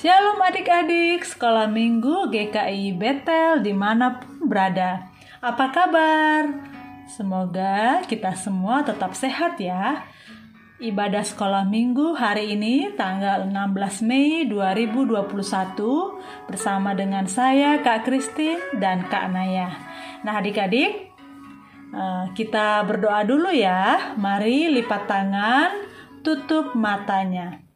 Shalom adik-adik sekolah minggu GKI Betel di mana pun berada Apa kabar? Semoga kita semua tetap sehat ya Ibadah sekolah minggu hari ini tanggal 16 Mei 2021 bersama dengan saya Kak Christine dan Kak Naya. Nah adik-adik eh, kita berdoa dulu ya. Mari lipat tangan, tutup matanya.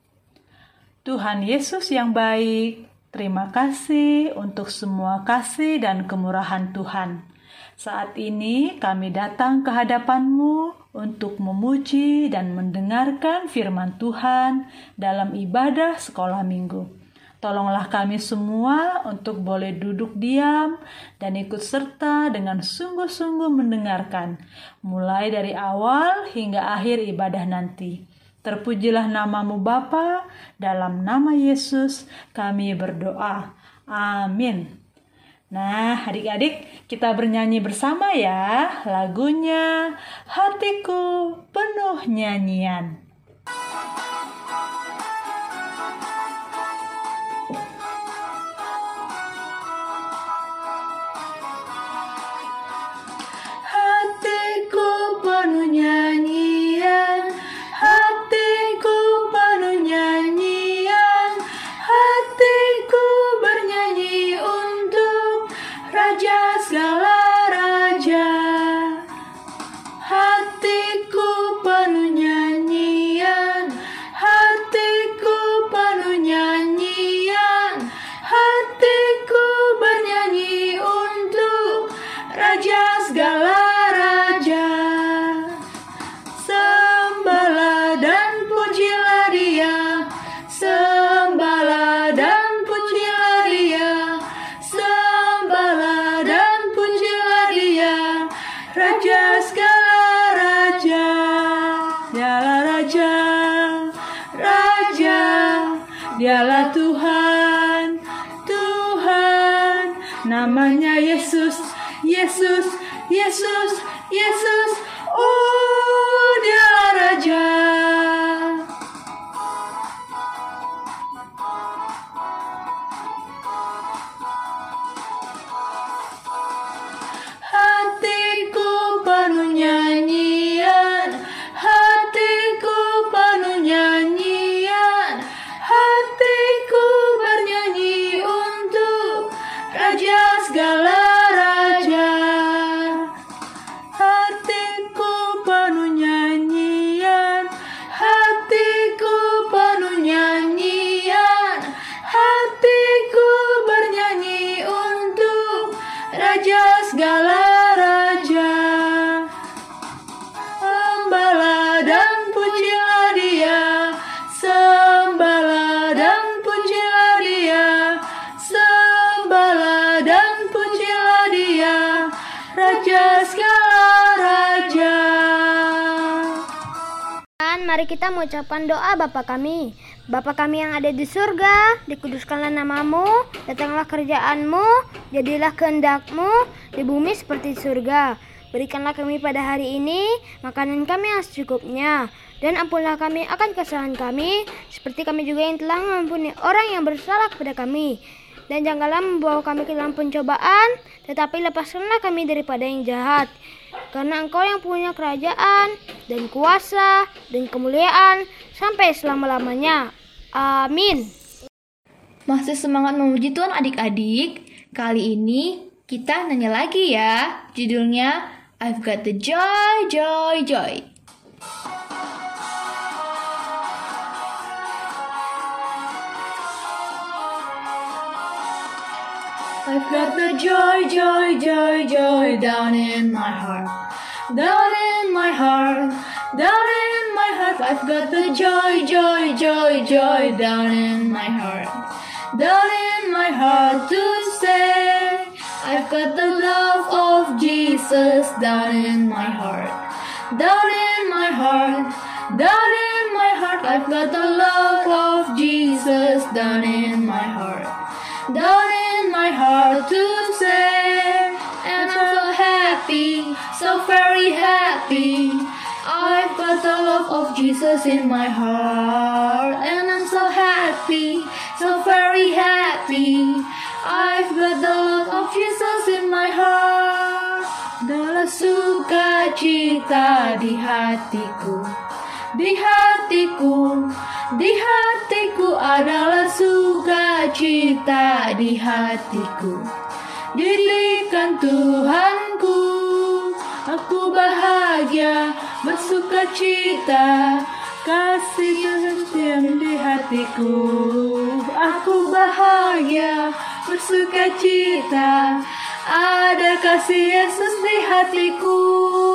Tuhan Yesus yang baik, terima kasih untuk semua kasih dan kemurahan Tuhan. Saat ini kami datang ke hadapan-Mu untuk memuji dan mendengarkan firman Tuhan dalam ibadah sekolah minggu. Tolonglah kami semua untuk boleh duduk diam dan ikut serta dengan sungguh-sungguh mendengarkan, mulai dari awal hingga akhir ibadah nanti. Terpujilah namamu Bapa, dalam nama Yesus kami berdoa. Amin. Nah, adik-adik, kita bernyanyi bersama ya. Lagunya Hatiku Penuh Nyanyian. Dialah mari kita mengucapkan doa Bapa kami. Bapa kami yang ada di surga, dikuduskanlah namamu, datanglah kerjaanmu, jadilah kehendakmu di bumi seperti di surga. Berikanlah kami pada hari ini makanan kami yang secukupnya, dan ampunlah kami akan kesalahan kami, seperti kami juga yang telah mengampuni orang yang bersalah kepada kami. Dan janganlah membawa kami ke dalam pencobaan, tetapi lepaskanlah kami daripada yang jahat. Karena engkau yang punya kerajaan dan kuasa dan kemuliaan sampai selama-lamanya. Amin. Masih semangat memuji Tuhan adik-adik. Kali ini kita nanya lagi ya. Judulnya I've got the joy, joy, joy. I've got the joy, joy, joy, joy down in my heart. Down in my heart, down in my heart. I've got the joy, joy, joy, joy down in my heart. Down in my heart to say, I've got the love of Jesus down in my heart. Down in my heart, down in my heart. I've got the love of Jesus down in my heart. Down in my heart to say. And I'm so happy, so very happy. I've got the love of Jesus in my heart. And I'm so happy, so very happy. I've got the love of Jesus in my heart. Dalam suka cita di hatiku. Di hatiku, di hatiku adalah sukacita di hatiku. Dirikan Tuhanku, aku bahagia bersukacita Kasih yang di hatiku. Aku bahagia bersukacita Ada kasih Yesus di hatiku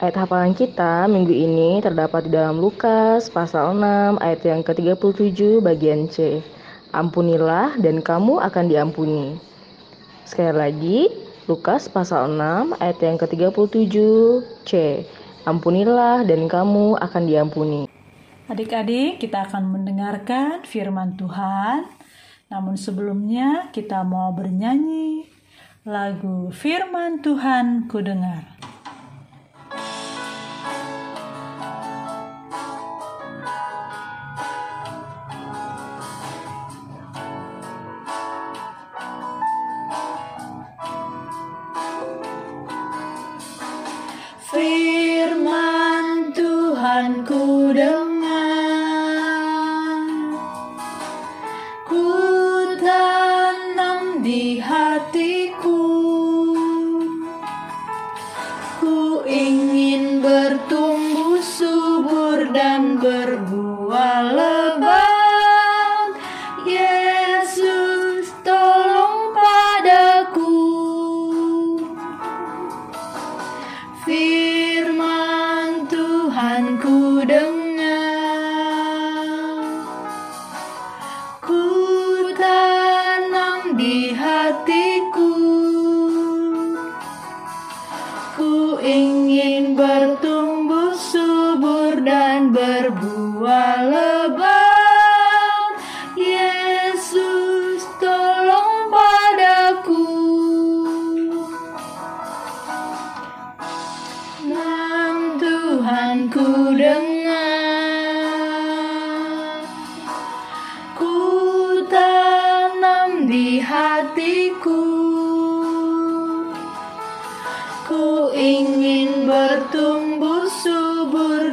Ayat hafalan kita minggu ini terdapat di dalam Lukas pasal 6 ayat yang ke-37 bagian C. Ampunilah dan kamu akan diampuni. Sekali lagi, Lukas pasal 6 ayat yang ke-37 C. Ampunilah dan kamu akan diampuni. Adik-adik, kita akan mendengarkan firman Tuhan. Namun sebelumnya kita mau bernyanyi lagu Firman Tuhan ku dengar. Firman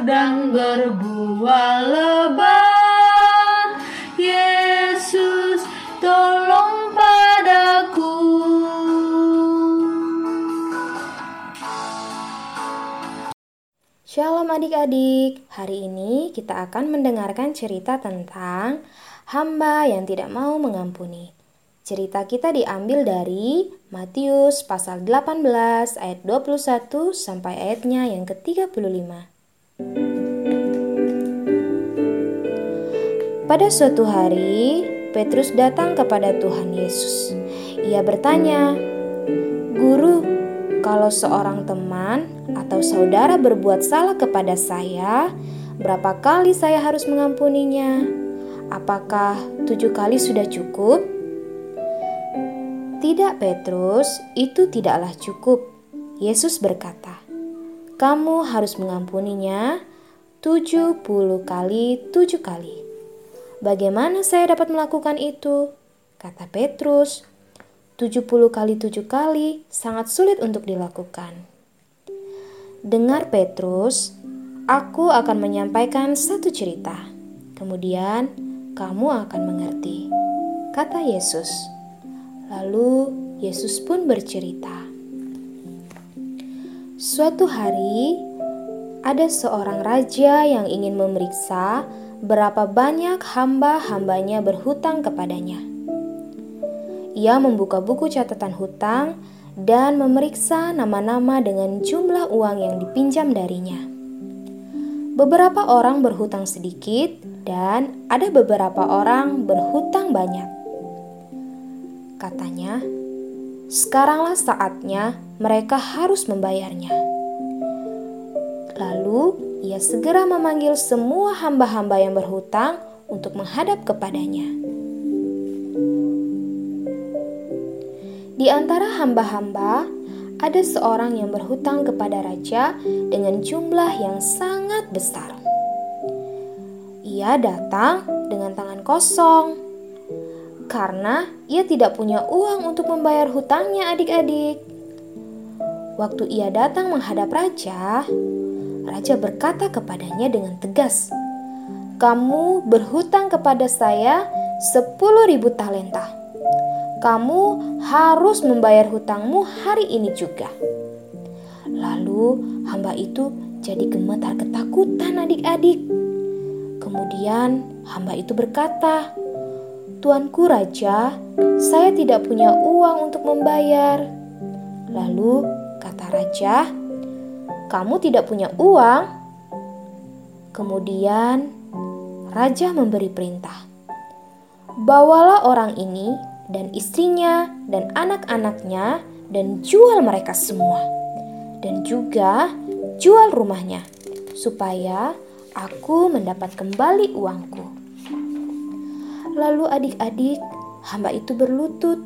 dan berbuah lebat Yesus tolong padaku Shalom adik-adik, hari ini kita akan mendengarkan cerita tentang hamba yang tidak mau mengampuni. Cerita kita diambil dari Matius pasal 18 ayat 21 sampai ayatnya yang ke-35. Pada suatu hari, Petrus datang kepada Tuhan Yesus. Ia bertanya, "Guru, kalau seorang teman atau saudara berbuat salah kepada saya, berapa kali saya harus mengampuninya? Apakah tujuh kali sudah cukup?" Tidak, Petrus, itu tidaklah cukup. Yesus berkata, "Kamu harus mengampuninya tujuh puluh kali tujuh kali." Bagaimana saya dapat melakukan itu? Kata Petrus, 70 kali tujuh kali sangat sulit untuk dilakukan. Dengar Petrus, aku akan menyampaikan satu cerita. Kemudian kamu akan mengerti. Kata Yesus. Lalu Yesus pun bercerita. Suatu hari ada seorang raja yang ingin memeriksa berapa banyak hamba-hambanya berhutang kepadanya. Ia membuka buku catatan hutang dan memeriksa nama-nama dengan jumlah uang yang dipinjam darinya. Beberapa orang berhutang sedikit, dan ada beberapa orang berhutang banyak. Katanya, "Sekaranglah saatnya mereka harus membayarnya." Lalu ia segera memanggil semua hamba-hamba yang berhutang untuk menghadap kepadanya. Di antara hamba-hamba, ada seorang yang berhutang kepada raja dengan jumlah yang sangat besar. Ia datang dengan tangan kosong karena ia tidak punya uang untuk membayar hutangnya, adik-adik. Waktu ia datang menghadap raja, raja berkata kepadanya dengan tegas, "Kamu berhutang kepada saya sepuluh ribu talenta. Kamu harus membayar hutangmu hari ini juga." Lalu hamba itu jadi gemetar ketakutan adik-adik. Kemudian hamba itu berkata, "Tuanku raja, saya tidak punya uang untuk membayar." Lalu kata raja, "Kamu tidak punya uang?" Kemudian raja memberi perintah, "Bawalah orang ini dan istrinya dan anak-anaknya dan jual mereka semua, dan juga jual rumahnya, supaya aku mendapat kembali uangku." Lalu adik-adik, hamba itu berlutut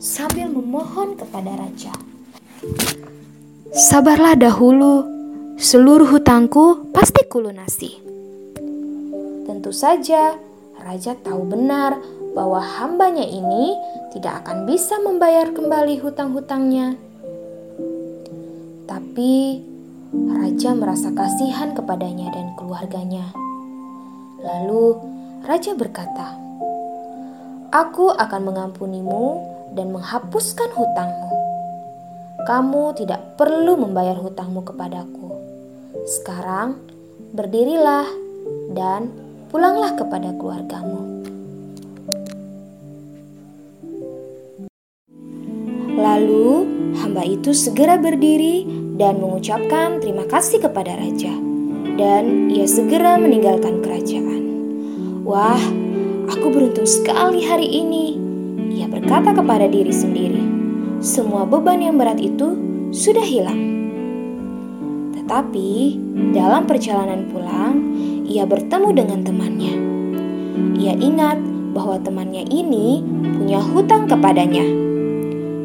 sambil memohon kepada raja. Sabarlah dahulu, seluruh hutangku pasti kulunasi. Tentu saja, raja tahu benar bahwa hambanya ini tidak akan bisa membayar kembali hutang-hutangnya. Tapi raja merasa kasihan kepadanya dan keluarganya. Lalu raja berkata, "Aku akan mengampunimu dan menghapuskan hutangmu." Kamu tidak perlu membayar hutangmu kepadaku. Sekarang berdirilah dan pulanglah kepada keluargamu. Lalu hamba itu segera berdiri dan mengucapkan terima kasih kepada raja, dan ia segera meninggalkan kerajaan. Wah, aku beruntung sekali hari ini, ia berkata kepada diri sendiri semua beban yang berat itu sudah hilang. Tetapi dalam perjalanan pulang, ia bertemu dengan temannya. Ia ingat bahwa temannya ini punya hutang kepadanya.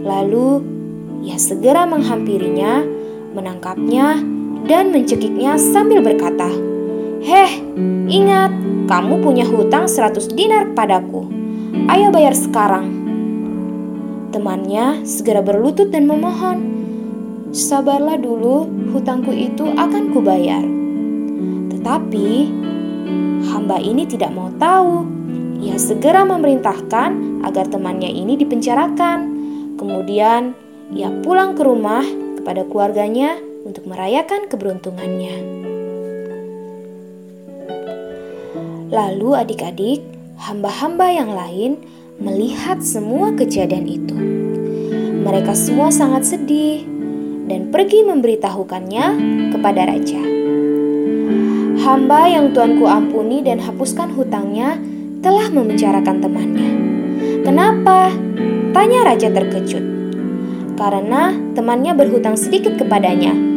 Lalu ia segera menghampirinya, menangkapnya, dan mencekiknya sambil berkata, Heh, ingat, kamu punya hutang 100 dinar padaku. Ayo bayar sekarang. Temannya segera berlutut dan memohon, "Sabarlah dulu, hutangku itu akan kubayar." Tetapi hamba ini tidak mau tahu. Ia segera memerintahkan agar temannya ini dipenjarakan. Kemudian ia pulang ke rumah kepada keluarganya untuk merayakan keberuntungannya. Lalu adik-adik, hamba-hamba yang lain melihat semua kejadian itu. Mereka semua sangat sedih dan pergi memberitahukannya kepada raja. Hamba yang tuanku ampuni dan hapuskan hutangnya telah memenjarakan temannya. Kenapa? Tanya raja terkejut. Karena temannya berhutang sedikit kepadanya.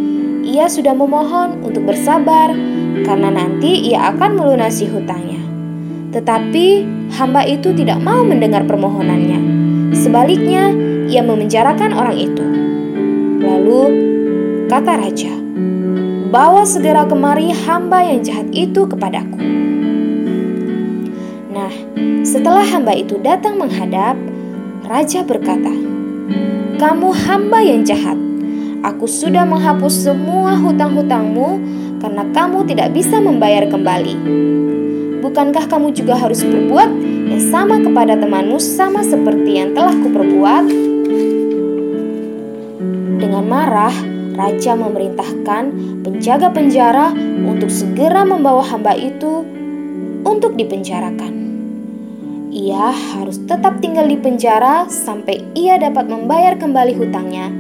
Ia sudah memohon untuk bersabar karena nanti ia akan melunasi hutangnya. Tetapi hamba itu tidak mau mendengar permohonannya. Sebaliknya, ia memenjarakan orang itu. Lalu kata raja, "Bawa segera kemari hamba yang jahat itu kepadaku." Nah, setelah hamba itu datang menghadap, raja berkata, "Kamu hamba yang jahat. Aku sudah menghapus semua hutang-hutangmu karena kamu tidak bisa membayar kembali." Bukankah kamu juga harus berbuat yang sama kepada temanmu sama seperti yang telah kuperbuat? Dengan marah, raja memerintahkan penjaga penjara untuk segera membawa hamba itu untuk dipenjarakan. Ia harus tetap tinggal di penjara sampai ia dapat membayar kembali hutangnya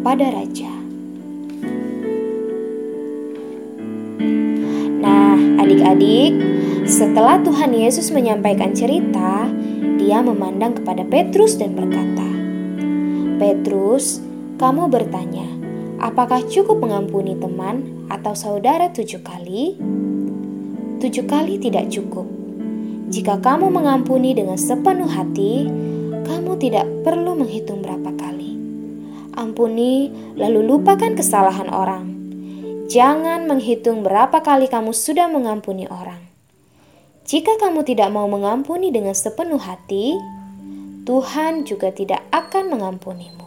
kepada raja. Nah, adik-adik, setelah Tuhan Yesus menyampaikan cerita, dia memandang kepada Petrus dan berkata, "Petrus, kamu bertanya, apakah cukup mengampuni teman atau saudara tujuh kali? Tujuh kali tidak cukup. Jika kamu mengampuni dengan sepenuh hati, kamu tidak perlu menghitung berapa. Ampuni, lalu lupakan kesalahan orang." Jangan menghitung berapa kali kamu sudah mengampuni orang. Jika kamu tidak mau mengampuni dengan sepenuh hati, Tuhan juga tidak akan mengampunimu.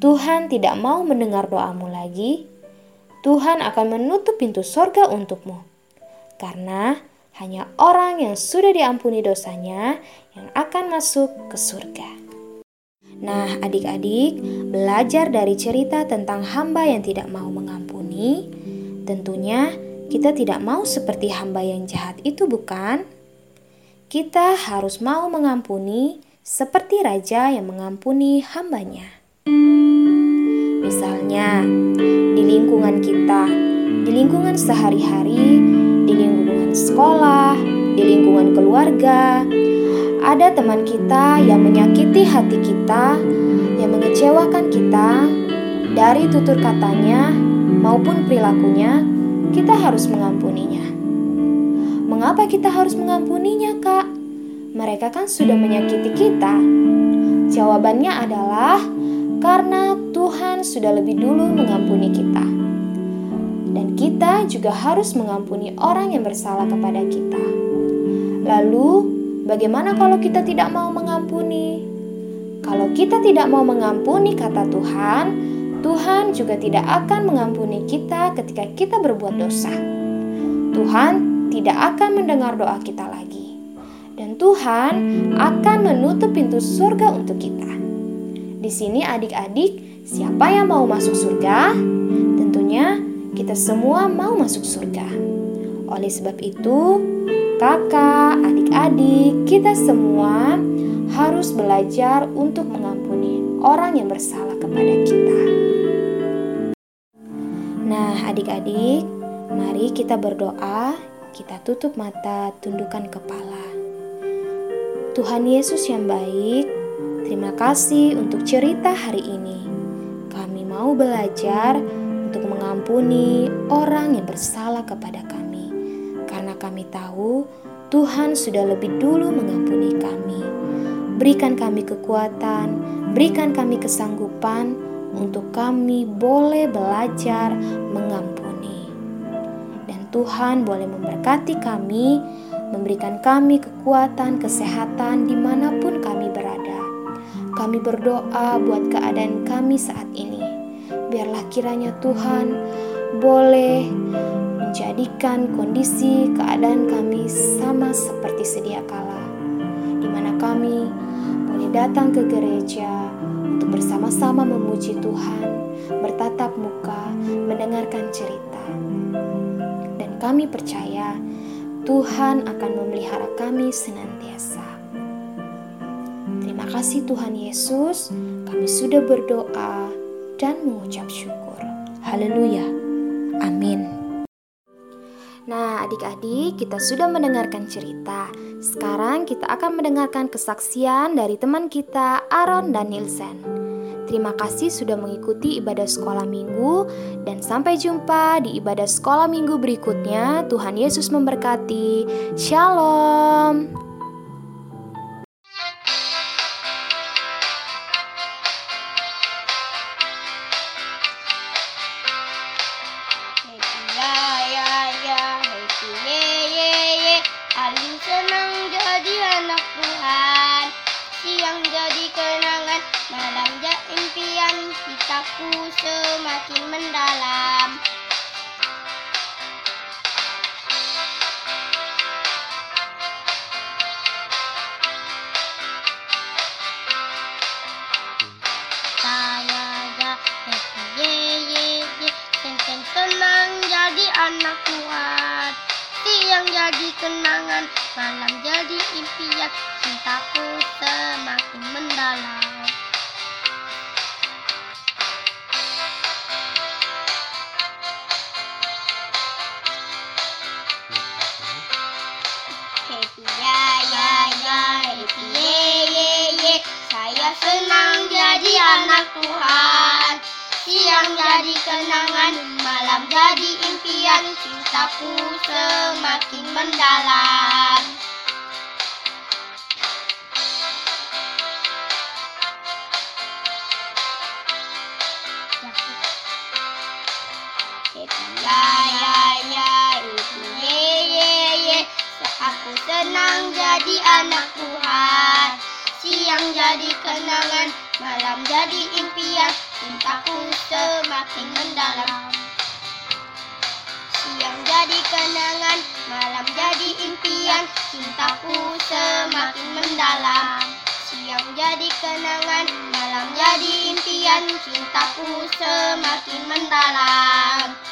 Tuhan tidak mau mendengar doamu lagi, Tuhan akan menutup pintu sorga untukmu. Karena hanya orang yang sudah diampuni dosanya yang akan masuk ke surga. Nah, adik-adik, belajar dari cerita tentang hamba yang tidak mau mengampuni, tentunya kita tidak mau seperti hamba yang jahat itu, bukan? Kita harus mau mengampuni seperti raja yang mengampuni hambanya. Misalnya, di lingkungan kita, di lingkungan sehari-hari, di lingkungan sekolah, di lingkungan keluarga, ada teman kita yang menyakiti hati kita, yang mengecewakan kita dari tutur katanya maupun perilakunya, kita harus mengampuninya. Mengapa kita harus mengampuninya, Kak? Mereka kan sudah menyakiti kita. Jawabannya adalah karena Tuhan sudah lebih dulu mengampuni kita. Dan kita juga harus mengampuni orang yang bersalah kepada kita. Lalu, bagaimana kalau kita tidak mau mengampuni? Kalau kita tidak mau mengampuni kata Tuhan, Tuhan juga tidak akan mengampuni kita ketika kita berbuat dosa. Tuhan tidak akan mendengar doa kita lagi. Dan Tuhan akan menutup pintu surga untuk kita. Di sini adik-adik, siapa yang mau masuk surga? Tentunya kita semua mau masuk surga. Oleh sebab itu, kakak, adik-adik, kita semua harus belajar untuk mengampuni orang yang bersalah kepada kita. Nah, adik-adik, mari kita berdoa kita tutup mata, tundukkan kepala. Tuhan Yesus yang baik, terima kasih untuk cerita hari ini. Kami mau belajar untuk mengampuni orang yang bersalah kepada kami, kami tahu Tuhan sudah lebih dulu mengampuni kami. Berikan kami kekuatan, berikan kami kesanggupan untuk kami boleh belajar mengampuni. Tuhan boleh memberkati kami, memberikan kami kekuatan, kesehatan di mana pun kami berada. Kami berdoa buat keadaan kami saat ini. Biarlah kiranya Tuhan boleh menjadikan kondisi keadaan kami sama seperti sedia kala, di mana kami boleh datang ke gereja untuk bersama-sama memuji Tuhan, bertatap muka, mendengarkan cerita kami percaya Tuhan akan memelihara kami senantiasa. Terima kasih Tuhan Yesus, kami sudah berdoa dan mengucap syukur. Haleluya. Amin. Nah, adik-adik, kita sudah mendengarkan cerita. Sekarang kita akan mendengarkan kesaksian dari teman kita, Aaron dan Nilsen. Terima kasih sudah mengikuti ibadah sekolah minggu dan sampai jumpa di ibadah sekolah minggu berikutnya. Tuhan Yesus memberkati. Shalom. Cintaku semakin mendalam. Saya happy ye ye ye Sen senang jadi anak Tuhan Siang jadi kenangan Malam jadi impian. Cintaku semakin mendalam senang jadi anak Tuhan. Siang jadi kenangan, malam jadi impian. Cintaku semakin mendalam. Ya ya ya itu ye ye ye. Aku senang jadi anak Siang jadi kenangan. Malam jadi impian. Cintaku semakin mendalam. Siang jadi kenangan. Malam jadi impian. Cintaku semakin mendalam. Siang jadi kenangan. Malam jadi impian. Cintaku semakin mendalam